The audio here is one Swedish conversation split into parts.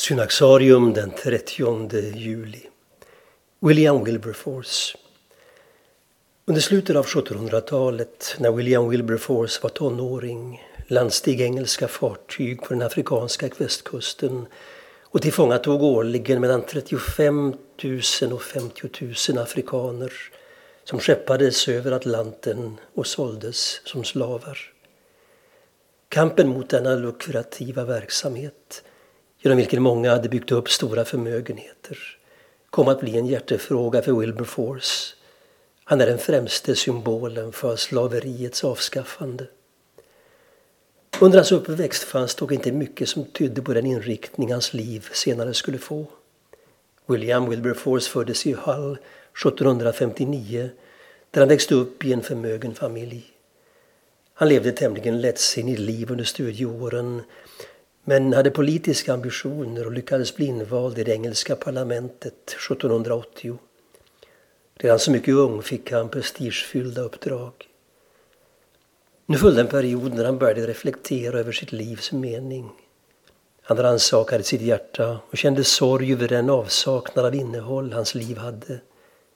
Synaxarium den 30 juli. William Wilberforce. Under slutet av 1700-talet, när William Wilberforce var tonåring, landsteg engelska fartyg på den afrikanska västkusten och tillfångatog årligen mellan 35 000 och 50 000 afrikaner som skeppades över Atlanten och såldes som slavar. Kampen mot denna lukrativa verksamhet genom vilken många hade byggt upp stora förmögenheter, kom att bli en hjärtefråga för Wilberforce. Han är den främste symbolen för slaveriets avskaffande. Under hans uppväxt fanns dock inte mycket som tydde på den inriktning hans liv senare skulle få. William Wilberforce föddes i Hull 1759 där han växte upp i en förmögen familj. Han levde tämligen lättsinnigt liv under studieåren men hade politiska ambitioner och lyckades bli invald i det engelska parlamentet 1780. Redan så mycket ung fick han prestigefyllda uppdrag. Nu följde en period när han började reflektera över sitt livs mening. Han rannsakade sitt hjärta och kände sorg över den avsaknad av innehåll hans liv hade,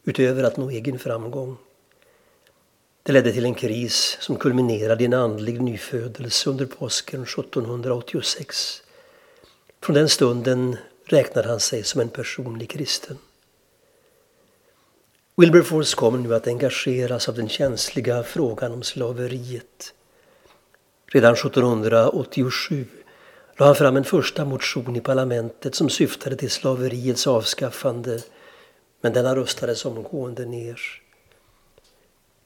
utöver att nå egen framgång. Det ledde till en kris som kulminerade i en andlig nyfödelse under påsken 1786. Från den stunden räknade han sig som en personlig kristen. Wilberforce kommer nu att engageras av den känsliga frågan om slaveriet. Redan 1787 lade han fram en första motion i parlamentet som syftade till slaveriets avskaffande men denna röstades omgående ner.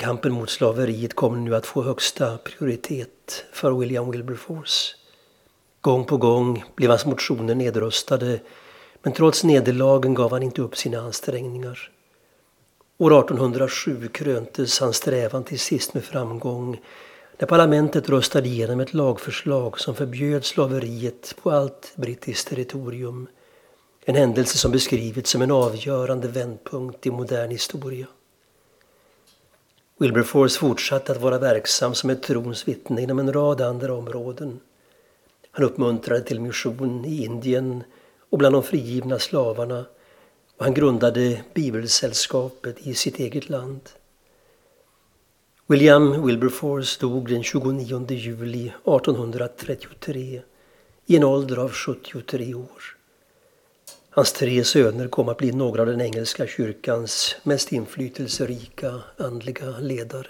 Kampen mot slaveriet kommer nu att få högsta prioritet för William Wilberforce. Gång på gång blev hans motioner nedröstade men trots nederlagen gav han inte upp sina ansträngningar. År 1807 kröntes hans strävan till sist med framgång när parlamentet röstade igenom ett lagförslag som förbjöd slaveriet på allt brittiskt territorium. En händelse som beskrivits som en avgörande vändpunkt i modern historia. Wilberforce fortsatte att vara verksam som ett trons vittne inom en rad andra områden. Han uppmuntrade till mission i Indien och bland de frigivna slavarna och han grundade Bibelsällskapet i sitt eget land. William Wilberforce dog den 29 juli 1833 i en ålder av 73 år. Hans tre söner kom att bli några av den engelska kyrkans mest inflytelserika andliga ledare.